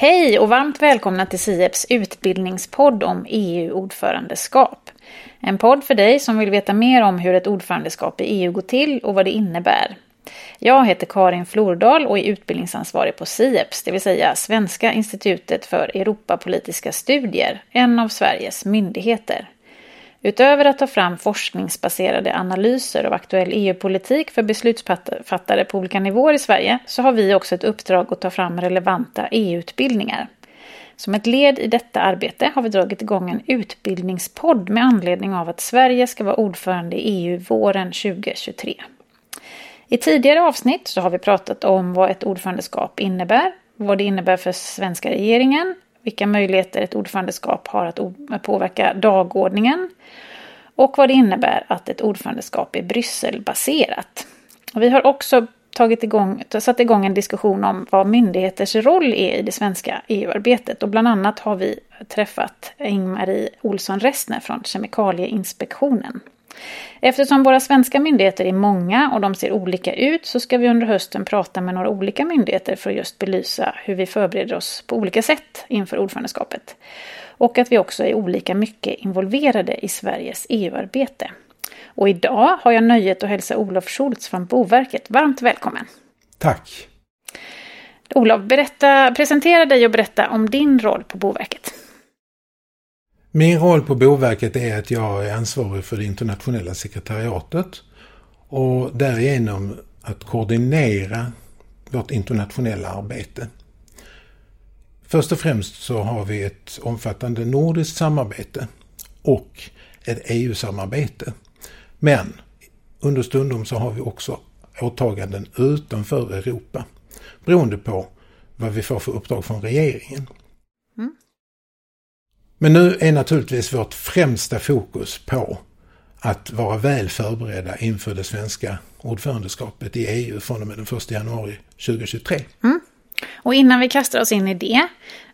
Hej och varmt välkomna till SIEPs utbildningspodd om EU-ordförandeskap. En podd för dig som vill veta mer om hur ett ordförandeskap i EU går till och vad det innebär. Jag heter Karin Flordal och är utbildningsansvarig på SIEPS, det vill säga Svenska institutet för Europapolitiska studier, en av Sveriges myndigheter. Utöver att ta fram forskningsbaserade analyser av aktuell EU-politik för beslutsfattare på olika nivåer i Sverige så har vi också ett uppdrag att ta fram relevanta EU-utbildningar. Som ett led i detta arbete har vi dragit igång en utbildningspodd med anledning av att Sverige ska vara ordförande i EU våren 2023. I tidigare avsnitt så har vi pratat om vad ett ordförandeskap innebär, vad det innebär för svenska regeringen, vilka möjligheter ett ordförandeskap har att påverka dagordningen och vad det innebär att ett ordförandeskap är Brysselbaserat. vi har också tagit igång, satt igång en diskussion om vad myndigheters roll är i det svenska EU-arbetet. Och bland annat har vi träffat Ingmarie Olsson Ressner från Kemikalieinspektionen. Eftersom våra svenska myndigheter är många och de ser olika ut så ska vi under hösten prata med några olika myndigheter för att just belysa hur vi förbereder oss på olika sätt inför ordförandeskapet. Och att vi också är olika mycket involverade i Sveriges EU-arbete. Och idag har jag nöjet att hälsa Olof Schultz från Boverket varmt välkommen. Tack. Olof, berätta, presentera dig och berätta om din roll på Boverket. Min roll på Boverket är att jag är ansvarig för det internationella sekretariatet och därigenom att koordinera vårt internationella arbete. Först och främst så har vi ett omfattande nordiskt samarbete och ett EU-samarbete. Men understundom så har vi också åtaganden utanför Europa beroende på vad vi får för uppdrag från regeringen. Men nu är naturligtvis vårt främsta fokus på att vara väl förberedda inför det svenska ordförandeskapet i EU från och med den 1 januari 2023. Mm. Och innan vi kastar oss in i det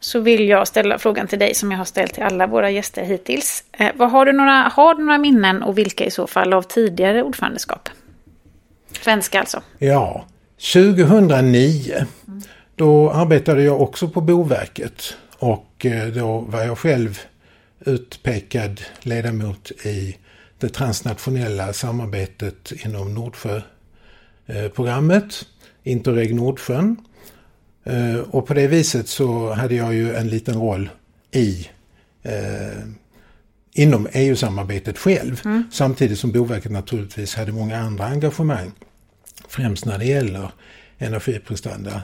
så vill jag ställa frågan till dig som jag har ställt till alla våra gäster hittills. Eh, vad har, du några, har du några minnen och vilka i så fall av tidigare ordförandeskap? Svenska alltså. Ja, 2009 mm. då arbetade jag också på Boverket och eh, då var jag själv utpekad ledamot i det transnationella samarbetet inom Nordsjöprogrammet, Interreg Nordsjön. Eh, och på det viset så hade jag ju en liten roll i eh, inom EU-samarbetet själv. Mm. Samtidigt som Boverket naturligtvis hade många andra engagemang. Främst när det gäller energiprestanda eh,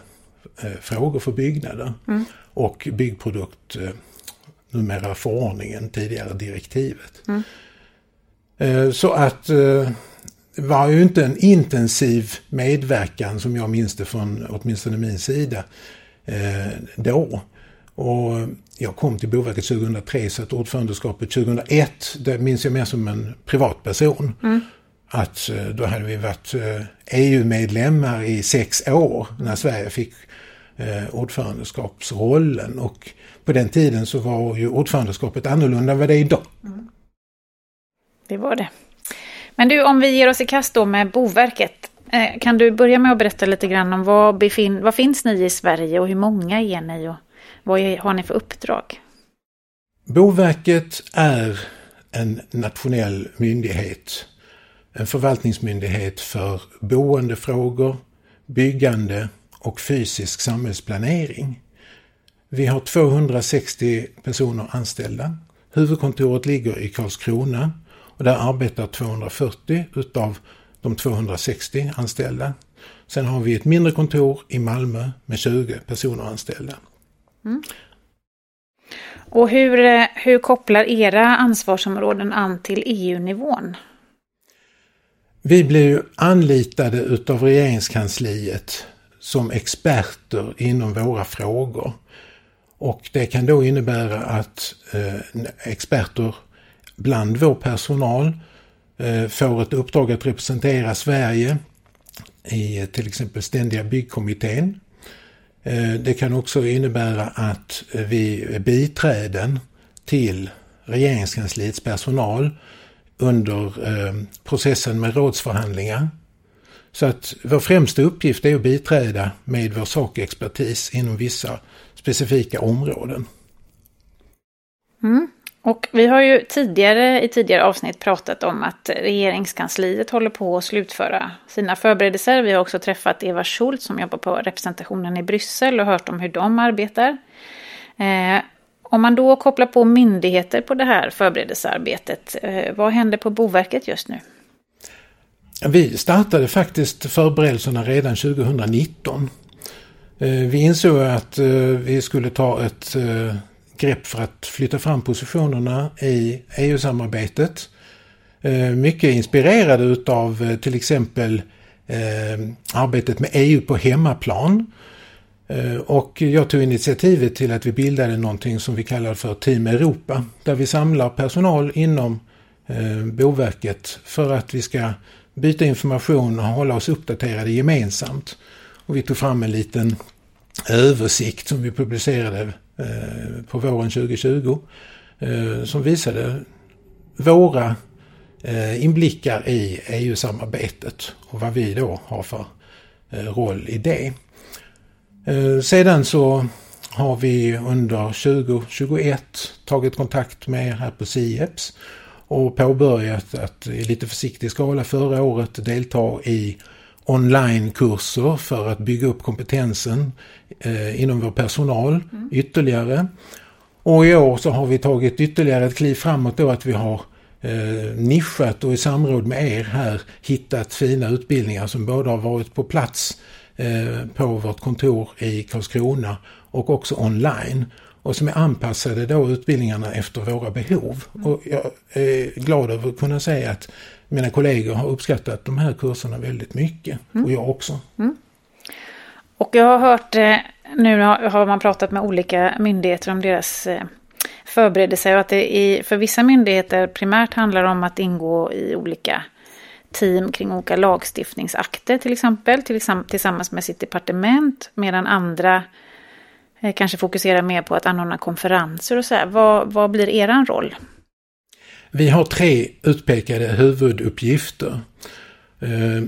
frågor för byggnader. Mm. Och byggprodukt, eh, numera förordningen, tidigare direktivet. Mm. Eh, så att eh, det var ju inte en intensiv medverkan som jag minns det från åtminstone min sida eh, då. Och jag kom till Boverket 2003 så att ordförandeskapet 2001 det minns jag mer som en privatperson. Mm. Att eh, då hade vi varit EU-medlemmar eh, e i sex år när Sverige fick eh, ordförandeskapsrollen och på den tiden så var ju ordförandeskapet annorlunda än vad det är idag. Mm. Det var det. Men du, om vi ger oss i kast då med Boverket. Kan du börja med att berätta lite grann om vad, befin vad finns ni i Sverige och hur många är ni och vad har ni för uppdrag? Boverket är en nationell myndighet. En förvaltningsmyndighet för boendefrågor, byggande och fysisk samhällsplanering. Vi har 260 personer anställda. Huvudkontoret ligger i Karlskrona och där arbetar 240 utav de 260 anställda. Sen har vi ett mindre kontor i Malmö med 20 personer anställda. Mm. Och hur, eh, hur kopplar era ansvarsområden an till EU-nivån? Vi blir ju anlitade utav regeringskansliet som experter inom våra frågor. Och det kan då innebära att eh, experter bland vår personal eh, får ett uppdrag att representera Sverige i eh, till exempel ständiga byggkommittén. Eh, det kan också innebära att vi är biträden till regeringskansliets personal under eh, processen med rådsförhandlingar. Så att vår främsta uppgift är att biträda med vår sakexpertis inom vissa specifika områden. Mm. Och vi har ju tidigare i tidigare avsnitt pratat om att regeringskansliet håller på att slutföra sina förberedelser. Vi har också träffat Eva Schultz som jobbar på representationen i Bryssel och hört om hur de arbetar. Eh, om man då kopplar på myndigheter på det här förberedelsearbetet, eh, vad händer på Boverket just nu? Vi startade faktiskt förberedelserna redan 2019. Eh, vi insåg att eh, vi skulle ta ett grepp för att flytta fram positionerna i EU-samarbetet. Mycket inspirerade utav till exempel arbetet med EU på hemmaplan. Eh, och jag tog initiativet till att vi bildade någonting som vi kallar för Team Europa. Där vi samlar personal inom eh, Boverket för att vi ska byta information och hålla oss uppdaterade gemensamt. Och vi tog fram en liten översikt som vi publicerade eh, på våren 2020 som visade våra inblickar i EU-samarbetet och vad vi då har för roll i det. Sedan så har vi under 2021 tagit kontakt med er här på SIEPS och påbörjat att i lite försiktig skala förra året delta i onlinekurser för att bygga upp kompetensen eh, inom vår personal mm. ytterligare. Och i år så har vi tagit ytterligare ett kliv framåt då att vi har eh, nischat och i samråd med er här hittat fina utbildningar som både har varit på plats eh, på vårt kontor i Karlskrona och också online och som är anpassade då utbildningarna efter våra behov. Mm. Och jag är glad över att kunna säga att mina kollegor har uppskattat de här kurserna väldigt mycket. Mm. Och jag också. Mm. Och jag har hört, eh, nu har man pratat med olika myndigheter om deras eh, förberedelser och att det i, för vissa myndigheter primärt handlar om att ingå i olika team kring olika lagstiftningsakter till exempel, tillsammans med sitt departement, medan andra Eh, kanske fokuserar mer på att anordna konferenser och så här. Vad, vad blir er roll? Vi har tre utpekade huvuduppgifter. Eh,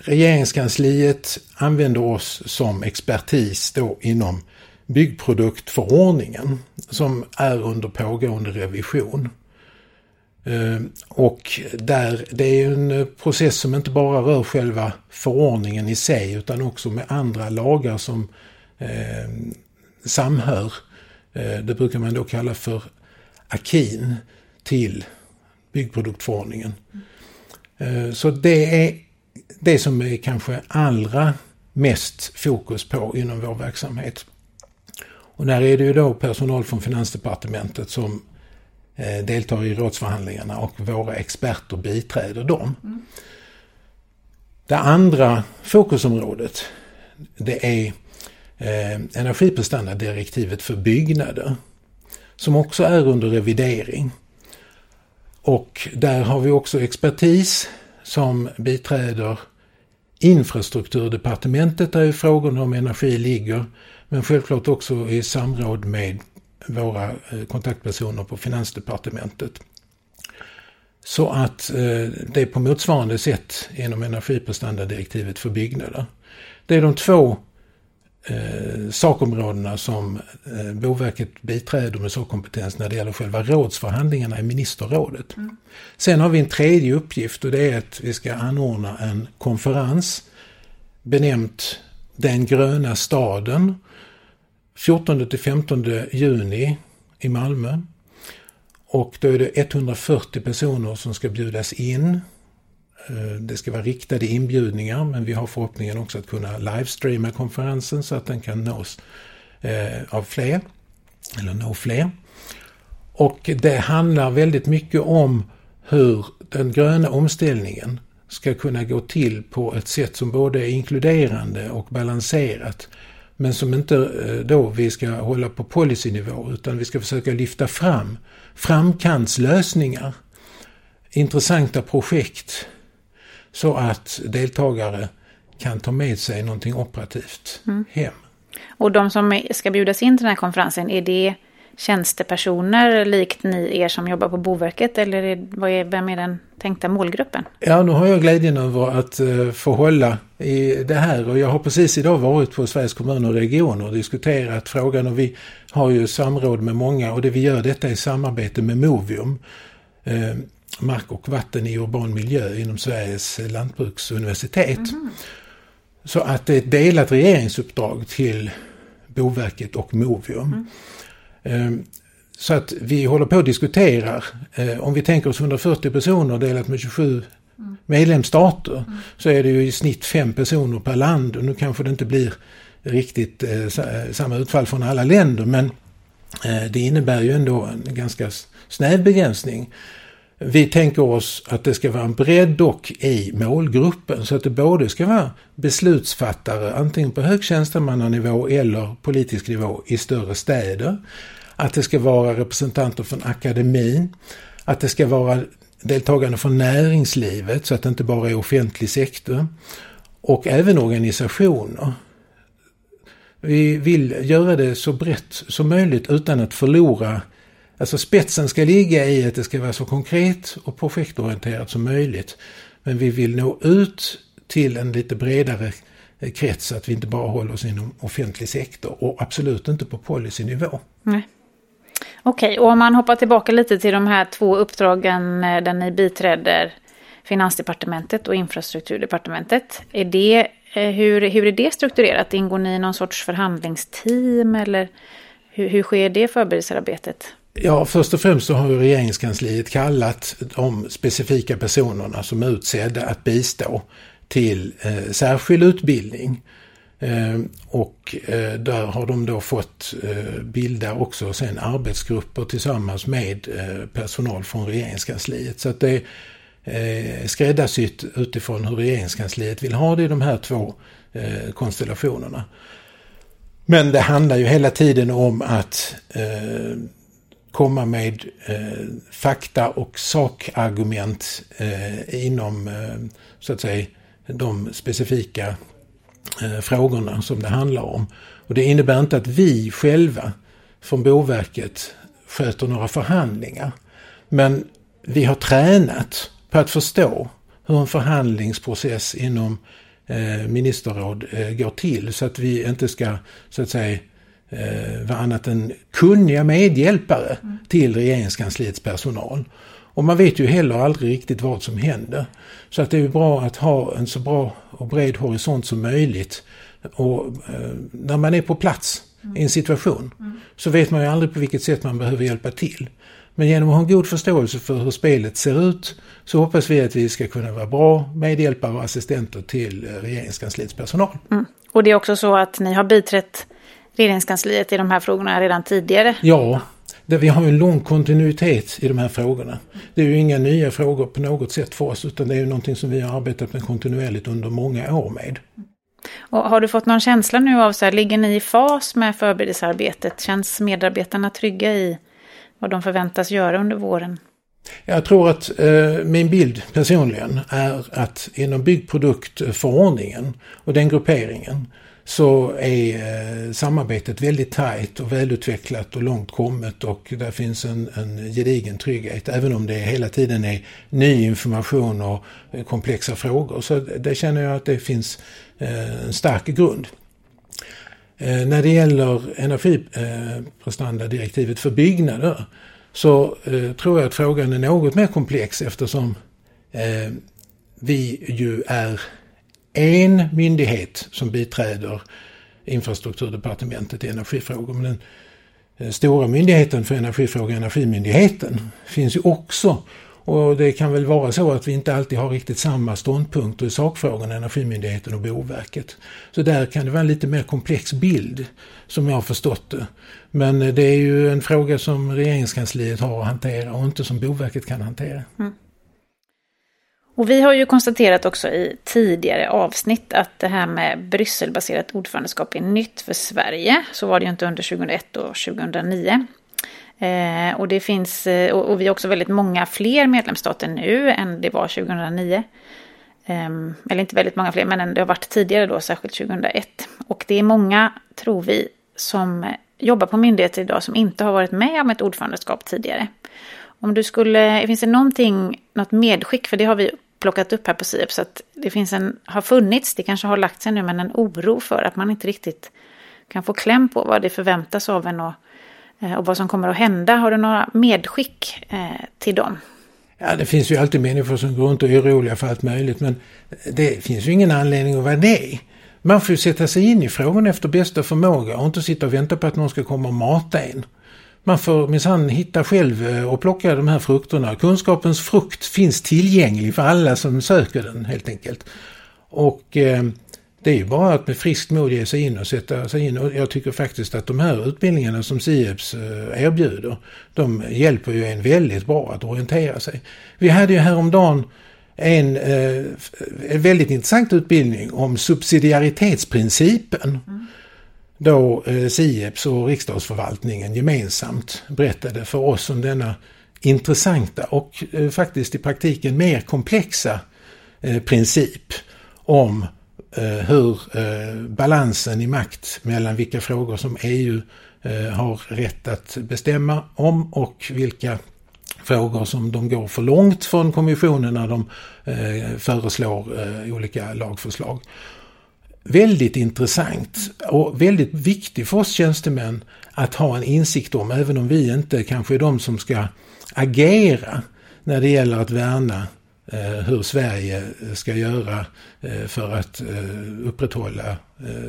regeringskansliet använder oss som expertis då inom byggproduktförordningen som är under pågående revision. Eh, och där, det är en eh, process som inte bara rör själva förordningen i sig utan också med andra lagar som eh, samhör. Det brukar man då kalla för akin till byggproduktförordningen. Så det är det som är kanske allra mest fokus på inom vår verksamhet. Och där är det ju då personal från Finansdepartementet som deltar i rådsförhandlingarna och våra experter biträder dem. Mm. Det andra fokusområdet det är eh, energiprestandadirektivet för byggnader. Som också är under revidering. Och där har vi också expertis som biträder infrastrukturdepartementet där ju frågorna om energi ligger. Men självklart också i samråd med våra eh, kontaktpersoner på Finansdepartementet. Så att eh, det är på motsvarande sätt inom energiprestandadirektivet för byggnader. Det är de två eh, sakområdena som eh, Boverket biträder med sakkompetens när det gäller själva rådsförhandlingarna i ministerrådet. Mm. Sen har vi en tredje uppgift och det är att vi ska anordna en konferens benämnt Den gröna staden 14 till 15 juni i Malmö. Och då är det 140 personer som ska bjudas in eh, det ska vara riktade inbjudningar men vi har förhoppningen också att kunna livestreama konferensen så att den kan nås eh, av fler. Eller nå fler. Och det handlar väldigt mycket om hur den gröna omställningen ska kunna gå till på ett sätt som både är inkluderande och balanserat. Men som inte eh, då vi ska hålla på policynivå utan vi ska försöka lyfta fram framkantslösningar, intressanta projekt så att deltagare kan ta med sig någonting operativt mm. hem. Och de som ska bjudas in till den här konferensen, är det tjänstepersoner likt ni er som jobbar på Boverket eller är, vad är, vem är den tänkta målgruppen? Ja, nu har jag glädjen över att uh, få hålla i det här och jag har precis idag varit på Sveriges kommuner och regioner och diskuterat frågan och vi har ju samråd med många och det vi gör detta i samarbete med Movium. Uh, mark och vatten i urban miljö inom Sveriges lantbruksuniversitet. Mm. Så att det är ett delat regeringsuppdrag till Boverket och Movium. Mm. Så att vi håller på att diskutera, eh, om vi tänker oss 140 personer delat med 27 mm. medlemsstater, mm. så är det ju i snitt fem personer per land och nu kanske det inte blir riktigt eh, samma utfall från alla länder men det innebär ju ändå en ganska snäv begränsning. Vi tänker oss att det ska vara en bredd dock i målgruppen så att det både ska vara beslutsfattare antingen på hög tjänstemannanivå eller politisk nivå i större städer. Att det ska vara representanter från akademin. Att det ska vara deltagande från näringslivet så att det inte bara är offentlig sektor. Och även organisationer. Vi vill göra det så brett som möjligt utan att förlora Alltså spetsen ska ligga i att det ska vara så konkret och projektorienterat som möjligt. Men vi vill nå ut till en lite bredare krets så att vi inte bara håller oss inom offentlig sektor och absolut inte på policynivå. Nej. Okej, och om man hoppar tillbaka lite till de här två uppdragen eh, där ni biträder Finansdepartementet och Infrastrukturdepartementet. Är det, eh, hur, hur är det strukturerat? Ingår ni i någon sorts förhandlingsteam eller hur, hur sker det förberedelsearbetet? Ja, först och främst så har ju regeringskansliet kallat de specifika personerna som är utsedda att bistå till eh, särskild utbildning. Eh, och eh, där har de då fått eh, bilda också sen arbetsgrupper tillsammans med eh, personal från regeringskansliet. Så att det är eh, skräddarsytt utifrån hur regeringskansliet vill ha det i de här två eh, konstellationerna. Men det handlar ju hela tiden om att eh, komma med eh, fakta och sakargument eh, inom eh, så att säga de specifika eh, frågorna som det handlar om. Och det innebär inte att vi själva från Boverket sköter några förhandlingar. Men vi har tränat på att förstå hur en förhandlingsprocess inom eh, ministerråd eh, går till så att vi inte ska så att säga eh, var annat än kunniga medhjälpare mm. till regeringskansliets personal. Och man vet ju heller aldrig riktigt vad som händer. Så att det är bra att ha en så bra och bred horisont som möjligt. Och eh, när man är på plats mm. i en situation mm. så vet man ju aldrig på vilket sätt man behöver hjälpa till. Men genom att ha en god förståelse för hur spelet ser ut så hoppas vi att vi ska kunna vara bra medhjälpare och assistenter till eh, regeringskansliets personal. Mm. Och det är också så att ni har biträtt regeringskansliet i de här frågorna redan tidigare? Ja, det, vi har en lång kontinuitet i de här frågorna. Det är ju inga nya frågor på något sätt för oss utan det är ju någonting som vi har arbetat med kontinuerligt under många år med. Och har du fått någon känsla nu av så här, ligger ni i fas med förberedelsearbetet? Känns medarbetarna trygga i vad de förväntas göra under våren? Jag tror att eh, min bild personligen är att inom byggproduktförordningen och den grupperingen så är eh, samarbetet väldigt tajt och välutvecklat och långt kommet och där finns en, en gedigen trygghet även om det hela tiden är ny information och eh, komplexa frågor. Så det känner jag att det finns eh, en stark grund. Eh, när det gäller energiprestandadirektivet för byggnader så eh, tror jag att frågan är något mer komplex eftersom eh, vi ju är en myndighet som biträder infrastrukturdepartementet i energifrågor. Men den stora myndigheten för energifrågor, Energimyndigheten, finns ju också. Och det kan väl vara så att vi inte alltid har riktigt samma ståndpunkter i sakfrågorna, Energimyndigheten och Boverket. Så där kan det vara en lite mer komplex bild, som jag har förstått det. Men det är ju en fråga som regeringskansliet har att hantera och inte som Boverket kan hantera. Mm. Och vi har ju konstaterat också i tidigare avsnitt att det här med Brysselbaserat ordförandeskap är nytt för Sverige. Så var det ju inte under 2001 och 2009. Eh, och det finns, eh, och, och, vi har också väldigt många fler medlemsstater nu än det var 2009. Eh, eller inte väldigt många fler, men det har varit tidigare då, särskilt 2001. Och det är många, tror vi, som jobbar på myndigheter idag som inte har varit med om ett ordförandeskap tidigare. Om du skulle, finns det någonting, något medskick, för det har vi plockat upp här på SIEP, så att det finns en, har funnits, det kanske har lagt sig nu, men en oro för att man inte riktigt kan få kläm på vad det förväntas av en och, eh, och vad som kommer att hända. Har du några medskick eh, till dem? Ja, det finns ju alltid människor som går runt och är oroliga för allt möjligt, men det finns ju ingen anledning att vara det. Man får ju sätta sig in i frågan efter bästa förmåga och inte sitta och vänta på att någon ska komma och mata en. Man får minsann hitta själv eh, och plocka de här frukterna. Kunskapens frukt finns tillgänglig för alla som söker den helt enkelt. Och eh, det är ju bara att med friskt mod ge sig in och sätta sig in. Och jag tycker faktiskt att de här utbildningarna som SIEPS eh, erbjuder, de hjälper ju en väldigt bra att orientera sig. Vi hade ju häromdagen en, eh, en väldigt intressant utbildning om subsidiaritetsprincipen. Mm. Då eh, SIEPS och riksdagsförvaltningen gemensamt berättade för oss om denna intressanta och eh, faktiskt i praktiken mer komplexa eh, princip om eh, hur eh, balansen i makt mellan vilka frågor som EU eh, har rätt att bestämma om och vilka frågor som de går för långt från kommissionen när de föreslår olika lagförslag. Väldigt intressant och väldigt viktigt för oss tjänstemän att ha en insikt om, även om vi inte kanske är de som ska agera när det gäller att värna eh, hur Sverige ska göra eh, för att eh, upprätthålla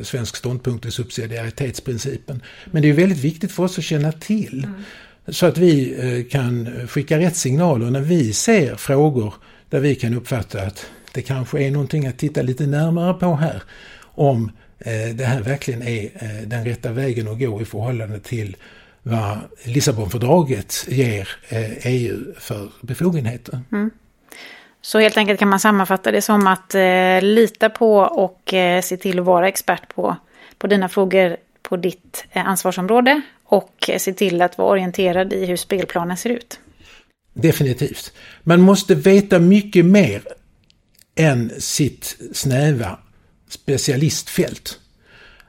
svensk ståndpunkt i subsidiaritetsprincipen. Men det är väldigt viktigt för oss att känna till. Mm. Så att vi kan skicka rätt signaler när vi ser frågor där vi kan uppfatta att det kanske är någonting att titta lite närmare på här. Om eh, det här verkligen är eh, den rätta vägen att gå i förhållande till vad Lissabonfördraget ger EU e för befogenheter. Mm. Så helt enkelt kan man sammanfatta det som att eh, lita på och eh, se till att vara expert på, på dina frågor på ditt eh, ansvarsområde och se till att vara orienterad i hur spelplanen ser ut. Definitivt. Man måste veta mycket mer än sitt snäva specialistfält.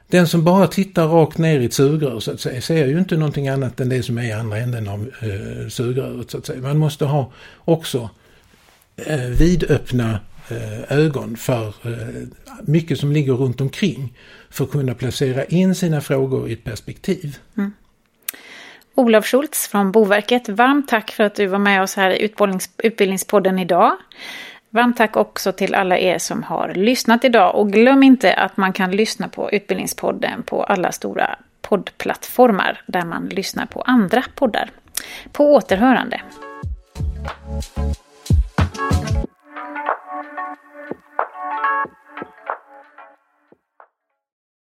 Den som bara tittar rakt ner i ett sugrör så att säga ser ju inte någonting annat än det som är i andra änden av eh, sugröret. Så att säga. Man måste ha också eh, vidöppna eh, ögon för eh, mycket som ligger runt omkring för att kunna placera in sina frågor i ett perspektiv. Mm. Olof Schultz från Boverket, varmt tack för att du var med oss här i Utbildningspodden idag. Varmt tack också till alla er som har lyssnat idag och glöm inte att man kan lyssna på Utbildningspodden på alla stora poddplattformar där man lyssnar på andra poddar. På återhörande.